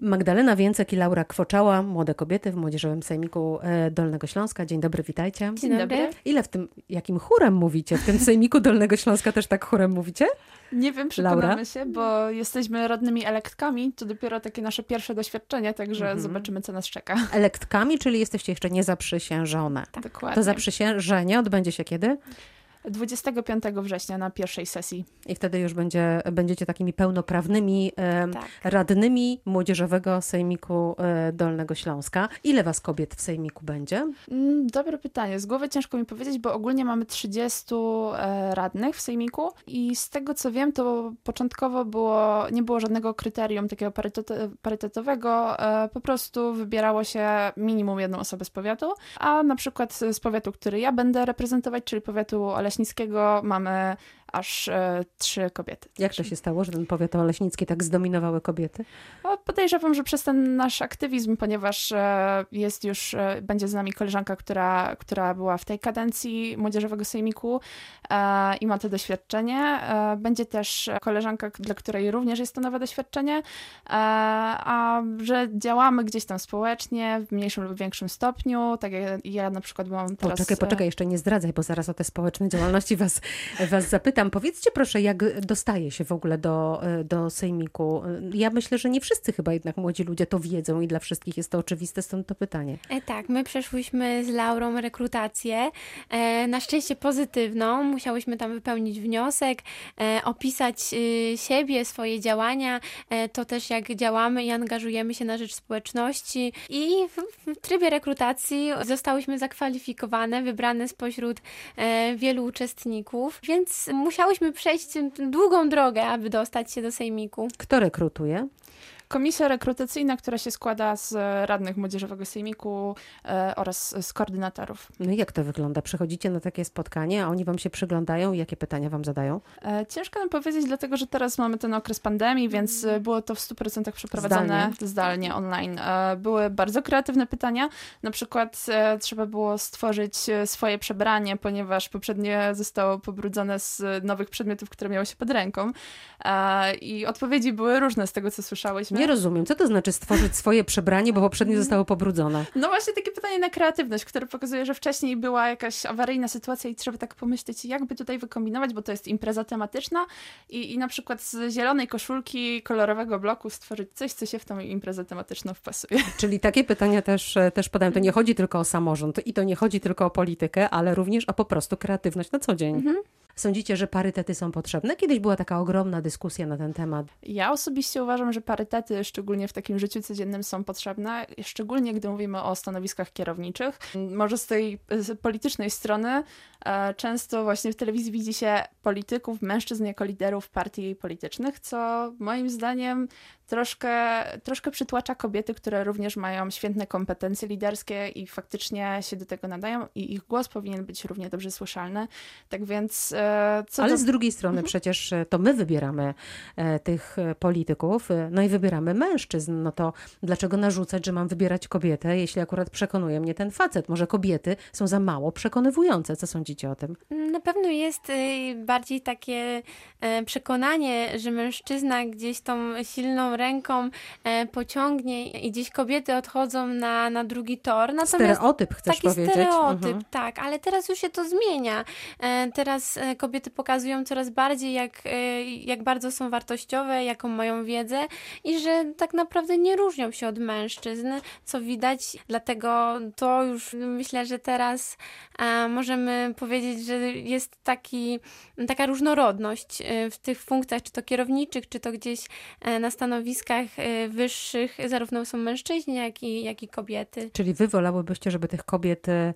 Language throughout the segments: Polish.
Magdalena Więcek i Laura Kwoczała, młode kobiety w Młodzieżowym Sejmiku e, Dolnego Śląska. Dzień dobry, witajcie. Dzień dobry. Ile w tym, jakim chórem mówicie? W tym Sejmiku Dolnego Śląska też tak chórem mówicie? Nie wiem, przekonamy Laura? się, bo jesteśmy rodnymi elektkami. To dopiero takie nasze pierwsze doświadczenie, także Mhm. zobaczymy, co nas czeka. Elektkami, czyli jesteście jeszcze nie zaprzysiężone. Dokładnie. To zaprzysiężenie odbędzie się kiedy? 25 września na pierwszej sesji. I wtedy już będzie, będziecie takimi pełnoprawnymi Tak. radnymi Młodzieżowego Sejmiku e, Dolnego Śląska. Ile was kobiet w Sejmiku będzie? Mm, Dobre pytanie. Z głowy ciężko mi powiedzieć, bo ogólnie mamy 30 e, radnych w sejmiku i z tego co wiem, to początkowo było, nie było żadnego kryterium takiego parytet- parytetowego. E, Po prostu wybierało się minimum jedną osobę z powiatu, a na przykład z powiatu, który ja będę reprezentować, czyli powiatu oleśnickiego, mamy aż e, trzy kobiety. Jak to się stało, że ten powiat oleśnicki tak zdominowały kobiety? Podejrzewam, że przez ten nasz aktywizm, ponieważ e, jest już, e, będzie z nami koleżanka, która, która była w tej kadencji Młodzieżowego Sejmiku i ma to doświadczenie. Będzie też koleżanka, dla której również jest to nowe doświadczenie, a że działamy gdzieś tam społecznie w mniejszym lub większym stopniu, tak jak ja na przykład byłam teraz... Poczekaj, poczekaj, jeszcze nie zdradzaj, bo zaraz o te społeczne działalności was, was zapytam. Powiedzcie proszę, jak dostaje się w ogóle do, do Sejmiku? Ja myślę, że nie wszyscy chyba jednak młodzi ludzie to wiedzą i dla wszystkich jest to oczywiste, stąd to pytanie. E, Tak, my przeszłyśmy z Laurą rekrutację, e, na szczęście pozytywną. Musiałyśmy tam wypełnić wniosek, e, opisać y, siebie, swoje działania, e, to też jak działamy i angażujemy się na rzecz społeczności. I w, trybie rekrutacji zostałyśmy zakwalifikowane, wybrane spośród e, wielu uczestników, więc musiałyśmy przejść długą drogę, aby dostać się do Sejmiku. Kto rekrutuje? Komisja rekrutacyjna, która się składa z radnych Młodzieżowego Sejmiku e, oraz z koordynatorów. No i jak to wygląda? Przychodzicie na takie spotkanie, a oni wam się przyglądają i jakie pytania wam zadają? E, Ciężko nam powiedzieć, dlatego że teraz mamy ten okres pandemii, więc e, było to w 100% przeprowadzone Zdalnie. zdalnie, online. E, Były bardzo kreatywne pytania. Na przykład e, trzeba było stworzyć e, swoje przebranie, ponieważ poprzednie zostało pobrudzone z nowych przedmiotów, które miały się pod ręką. E, I odpowiedzi były różne z tego, co słyszałyśmy. Nie rozumiem, co to znaczy stworzyć swoje przebranie, bo poprzednie zostało pobrudzone. No właśnie takie pytanie na kreatywność, które pokazuje, że wcześniej była jakaś awaryjna sytuacja i trzeba tak pomyśleć, jakby tutaj wykombinować, bo to jest impreza tematyczna i, i na przykład z zielonej koszulki, kolorowego bloku stworzyć coś, co się w tą imprezę tematyczną wpasuje. Czyli takie pytania też, e, też podają. To nie chodzi tylko o samorząd i to nie chodzi tylko o politykę, ale również o po prostu kreatywność na co dzień. Sądzicie, że parytety są potrzebne? Kiedyś była taka ogromna dyskusja na ten temat. Ja osobiście uważam, że parytety, szczególnie w takim życiu codziennym, są potrzebne, szczególnie gdy mówimy o stanowiskach kierowniczych. Może z tej politycznej strony e, często właśnie w telewizji widzi się polityków, mężczyzn jako liderów partii politycznych, co moim zdaniem troszkę, troszkę przytłacza kobiety, które również mają świetne kompetencje liderskie i faktycznie się do tego nadają i ich głos powinien być równie dobrze słyszalny. Tak więc e, co Ale do... z drugiej strony przecież e, to my wybieramy e, tych polityków, no i wybieramy mężczyzn. No to dlaczego narzucać, że mam wybierać kobietę, jeśli akurat przekonuje mnie ten facet? Może kobiety są za mało przekonywujące. Co sądzicie o tym? Na pewno jest bardziej takie przekonanie, że mężczyzna gdzieś tą silną ręką e, pociągnie i gdzieś kobiety odchodzą na, na drugi tor. Natomiast Stereotyp chcesz taki powiedzieć? stereotyp, Mhm. tak, ale teraz już się to zmienia. E, Teraz e, kobiety pokazują coraz bardziej, jak, jak bardzo są wartościowe, jaką mają wiedzę i że tak naprawdę nie różnią się od mężczyzn, co widać. Dlatego to już myślę, że teraz możemy powiedzieć, że jest taki, taka różnorodność w tych funkcjach, czy to kierowniczych, czy to gdzieś na stanowiskach e, wyższych, zarówno są mężczyźni, jak i, jak i kobiety. Czyli wy wolałybyście, żeby tych kobiet m,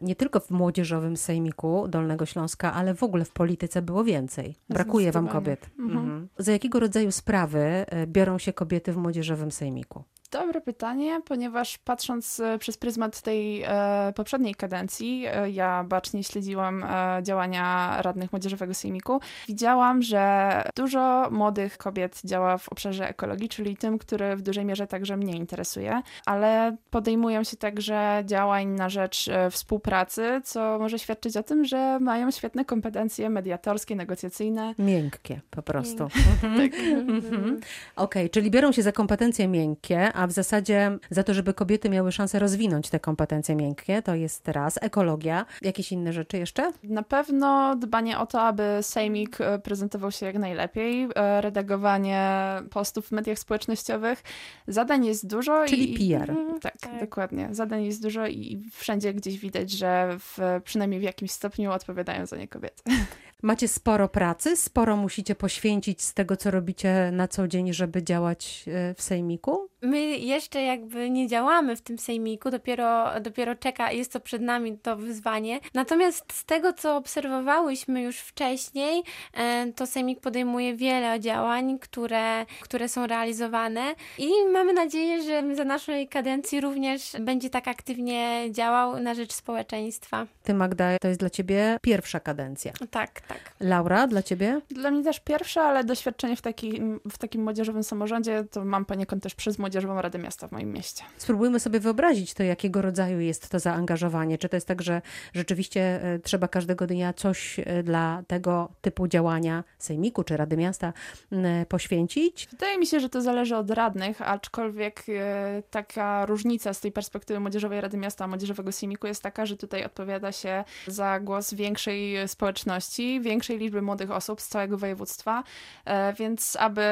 nie tylko w młodzieżowym sejmiku Dolnego Śląska, ale w ogóle w polityce było więcej. Brakuje wam kobiet. Mhm. Za jakiego rodzaju sprawy e, biorą się kobiety w młodzieżowym sejmiku? Dobre pytanie, ponieważ patrząc e, przez pryzmat tej e, poprzedniej kadencji, e, ja bacznie śledziłam e, działania radnych Młodzieżowego Sejmiku. Widziałam, że dużo młodych kobiet działa w obszarze ekologii, czyli tym, który w dużej mierze także mnie interesuje, ale podejmują się także działań na rzecz e, współpracy, co może świadczyć o tym, że mają świetne kompetencje mediatorskie, negocjacyjne. Miękkie po prostu. Tak. Mhm. Okej, czyli biorą się za kompetencje miękkie, a w zasadzie za to, żeby kobiety miały szansę rozwinąć te kompetencje miękkie, to jest raz ekologia. Jakieś inne rzeczy jeszcze? Na pewno dbanie o to, aby Sejmik e, prezentował się jak najlepiej, e, redagowanie postów w mediach społecznościowych. Zadań jest dużo. Czyli i, PR. Mhm, tak, Tak. dokładnie. Zadań jest dużo i wszędzie gdzieś widać, że w, przynajmniej w jakimś stopniu odpowiadają za nie kobiety. Macie sporo pracy, sporo musicie poświęcić z tego, co robicie na co dzień, żeby działać e, w sejmiku? My jeszcze jakby nie działamy w tym sejmiku, dopiero, dopiero czeka, jest to przed nami to wyzwanie. Natomiast z tego, co obserwowałyśmy już wcześniej, e, to sejmik podejmuje wiele działań, które, które są realizowane i mamy nadzieję, że za naszej kadencji również będzie tak aktywnie działał na rzecz społeczeństwa. Ty, Magda, to jest dla ciebie pierwsza kadencja. Tak, tak. Laura, dla ciebie? Dla mnie też pierwsze, ale doświadczenie w takim, w takim młodzieżowym samorządzie to mam poniekąd też przez Młodzieżową Radę Miasta w moim mieście. Spróbujmy sobie wyobrazić to, jakiego rodzaju jest to zaangażowanie. Czy to jest tak, że rzeczywiście e, trzeba każdego dnia coś e, dla tego typu działania Sejmiku czy Rady Miasta m, poświęcić? Wydaje mi się, że to zależy od radnych, aczkolwiek e, taka różnica z tej perspektywy Młodzieżowej Rady Miasta a Młodzieżowego Sejmiku jest taka, że tutaj odpowiada się za głos większej społeczności, większej liczby młodych osób z całego województwa, e, więc aby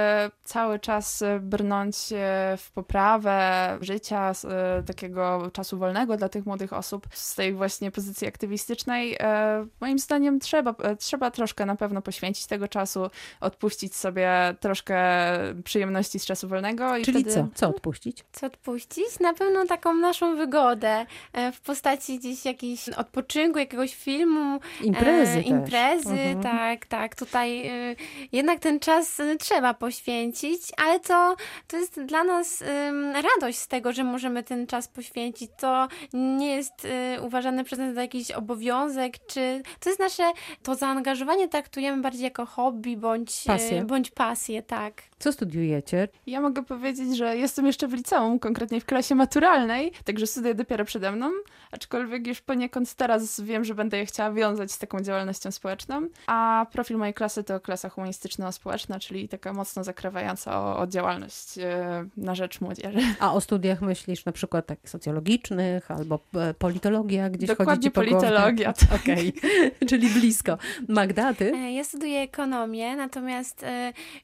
cały czas e, brnąć e, w poprawę życia, takiego czasu wolnego dla tych młodych osób z tej właśnie pozycji aktywistycznej, moim zdaniem trzeba, trzeba troszkę na pewno poświęcić tego czasu, odpuścić sobie troszkę przyjemności z czasu wolnego. I Czyli wtedy... co? Co odpuścić? Co odpuścić? Na pewno taką naszą wygodę w postaci gdzieś jakiejś odpoczynku, jakiegoś filmu, Imprezy E, imprezy, Mhm. tak, tak. Tutaj y, jednak ten czas y, trzeba poświęcić, ale to, to jest dla nas radość z tego, że możemy ten czas poświęcić. To nie jest y, uważane przez nas za jakiś obowiązek, czy to jest nasze, to zaangażowanie traktujemy bardziej jako hobby bądź Pasję. Bądź pasję, tak. Co studiujecie? Ja mogę powiedzieć, że jestem jeszcze w liceum, konkretnie w klasie maturalnej, także studia dopiero przede mną, aczkolwiek już poniekąd teraz wiem, że będę je chciała wiązać z taką działalnością społeczną, a profil mojej klasy to klasa humanistyczno-społeczna, czyli taka mocno zakrywająca o, o działalność e, na rzecz młodzieży. A o studiach myślisz na przykład takich socjologicznych albo e, politologia, gdzieś chodzi Dokładnie ci po politologia, tak. Okej, czyli blisko. Magda, ty? E, Ja studiuję ekonomię, natomiast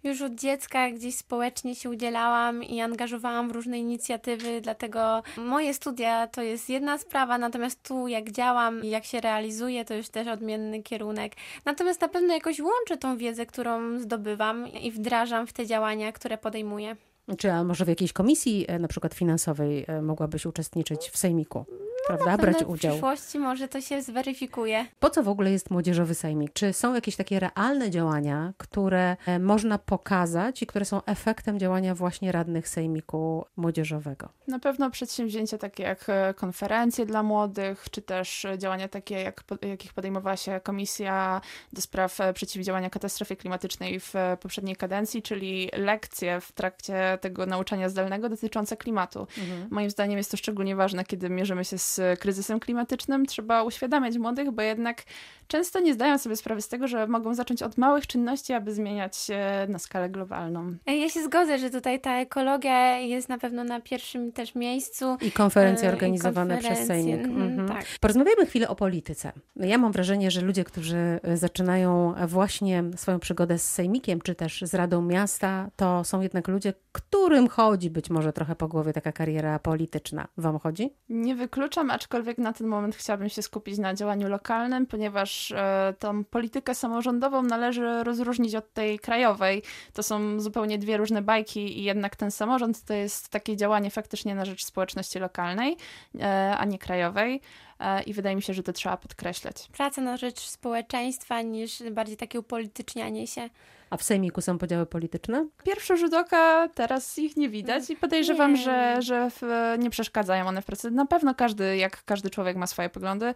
już od dziecka gdzieś społecznie się udzielałam i angażowałam w różne inicjatywy, dlatego moje studia to jest jedna sprawa, natomiast tu jak działam i jak się realizuję, to już też odmienny kierunek. Natomiast na pewno jakoś łączę tą wiedzę, którą zdobywam i wdrażam w te działania, które podejmuję. Czy a może w jakiejś komisji e, na przykład finansowej e, mogłabyś uczestniczyć w sejmiku? Prawda? Na Brać pewno w udział. przyszłości może to się zweryfikuje. Po co w ogóle jest młodzieżowy sejmik? Czy są jakieś takie realne działania, które e, można pokazać i które są efektem działania właśnie radnych sejmiku młodzieżowego? Na pewno przedsięwzięcia takie jak e, konferencje dla młodych, czy też e, działania takie, jak, jakich podejmowała się Komisja do spraw przeciwdziałania katastrofie klimatycznej w poprzedniej kadencji, czyli lekcje w trakcie tego nauczania zdalnego dotyczące klimatu. Moim zdaniem jest to szczególnie ważne, kiedy mierzymy się z kryzysem klimatycznym. Trzeba uświadamiać młodych, bo jednak często nie zdają sobie sprawy z tego, że mogą zacząć od małych czynności, aby zmieniać się na skalę globalną. E, Ja się zgodzę, że tutaj ta ekologia jest na pewno na pierwszym też miejscu. I konferencje E, i organizowane przez konferencje, sejmik. mhm, Mhm. tak. Porozmawiajmy chwilę o polityce. Ja mam wrażenie, że ludzie, którzy e, zaczynają właśnie swoją przygodę z sejmikiem, czy też z Radą Miasta, to są jednak ludzie, którym chodzi być może trochę po głowie taka kariera polityczna. Wam chodzi? Nie wykluczam, aczkolwiek na ten moment chciałabym się skupić na działaniu lokalnym, ponieważ e, tą politykę samorządową należy rozróżnić od tej krajowej. To są zupełnie dwie różne bajki i jednak ten samorząd to jest takie działanie faktycznie na rzecz społeczności lokalnej, e, a nie krajowej. e, i wydaje mi się, że to trzeba podkreślać. Praca na rzecz społeczeństwa niż bardziej takie upolitycznianie się. A w Sejmiku są podziały polityczne? Pierwszy rzut oka, teraz ich nie widać i podejrzewam, Nie. że, że w, nie przeszkadzają one w pracy. Na pewno każdy, jak każdy człowiek ma swoje poglądy,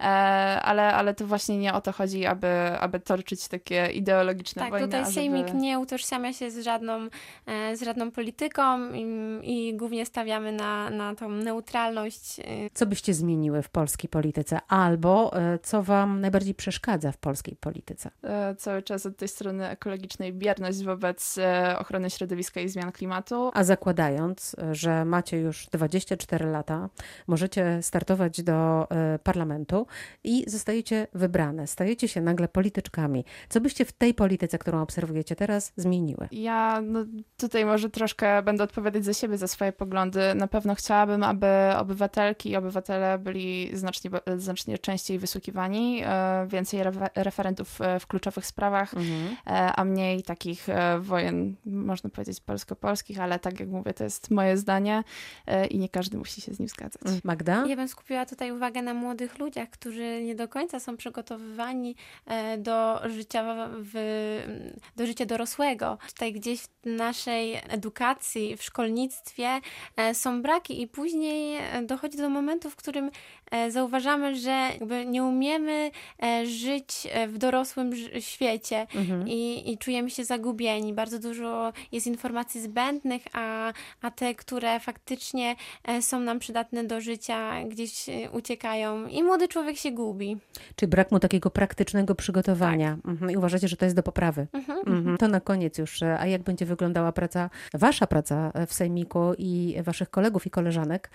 e, ale, ale to właśnie nie o to chodzi, aby, aby toczyć takie ideologiczne Tak, wojny. tutaj ażeby- Sejmik nie utożsamia się z żadną, e, z żadną polityką i, i głównie stawiamy na, na tą neutralność. e, Co byście zmieniły w polskiej polityce? Albo co wam najbardziej przeszkadza w polskiej polityce? e, cały czas od tej strony ekologicznej bierność wobec e, ochrony środowiska i zmian klimatu. A zakładając, e, że macie już 24 lata, możecie startować do e, parlamentu i zostajecie wybrane, stajecie się nagle polityczkami. Co byście w tej polityce, którą obserwujecie teraz, zmieniły? Ja no, tutaj może troszkę będę odpowiadać za siebie, za swoje poglądy. Na pewno chciałabym, aby obywatelki i obywatele byli znacznie, znacznie częściej wysłuchiwani, więcej refe- referentów w kluczowych sprawach, Mhm. a mniej takich e, wojen, można powiedzieć, polsko-polskich, ale tak jak mówię, to jest moje zdanie e, i nie każdy musi się z nim zgadzać. Magda? Ja bym skupiła tutaj uwagę na młodych ludziach, którzy nie do końca są przygotowywani e, do życia, w, do życia dorosłego. Tutaj gdzieś w naszej edukacji, w szkolnictwie są braki i później dochodzi do momentu, w którym zauważamy, że jakby nie umiemy żyć w dorosłym świecie Mhm. i, i czujemy się zagubieni. Bardzo dużo jest informacji zbędnych, a, a te, które faktycznie e, są nam przydatne do życia, gdzieś e, uciekają i młody człowiek się gubi. Czy brak mu takiego praktycznego przygotowania? Mhm. I uważacie, że to jest do poprawy? Mhm. Mhm. To na koniec już, e, a jak będzie wyglądała praca, wasza praca w Sejmiku i waszych kolegów i koleżanek,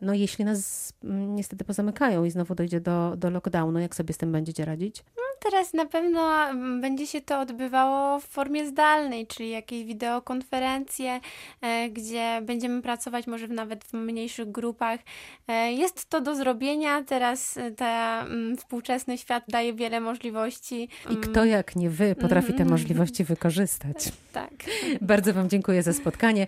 no jeśli nas mm, niestety pozamykają i znowu dojdzie do, do lockdownu, jak sobie z tym będziecie radzić? Teraz na pewno mm, będzie się to odbywało w formie zdalnej, czyli jakieś wideokonferencje, e, gdzie będziemy pracować może w- nawet w mniejszych grupach. E, Jest to do zrobienia. Teraz e, ten mm, współczesny świat daje wiele możliwości. I kto jak nie wy potrafi te Mhm. możliwości wykorzystać? Tak. Bardzo Wam dziękuję za spotkanie.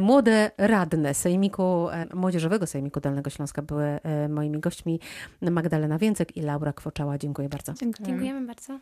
Młode radne Sejmiku, Młodzieżowego Sejmiku Dolnego Śląska były moimi gośćmi Magdalena Więcek i Laura Kwoczała. Dziękuję bardzo. Dziękuję. Dziękujemy bardzo.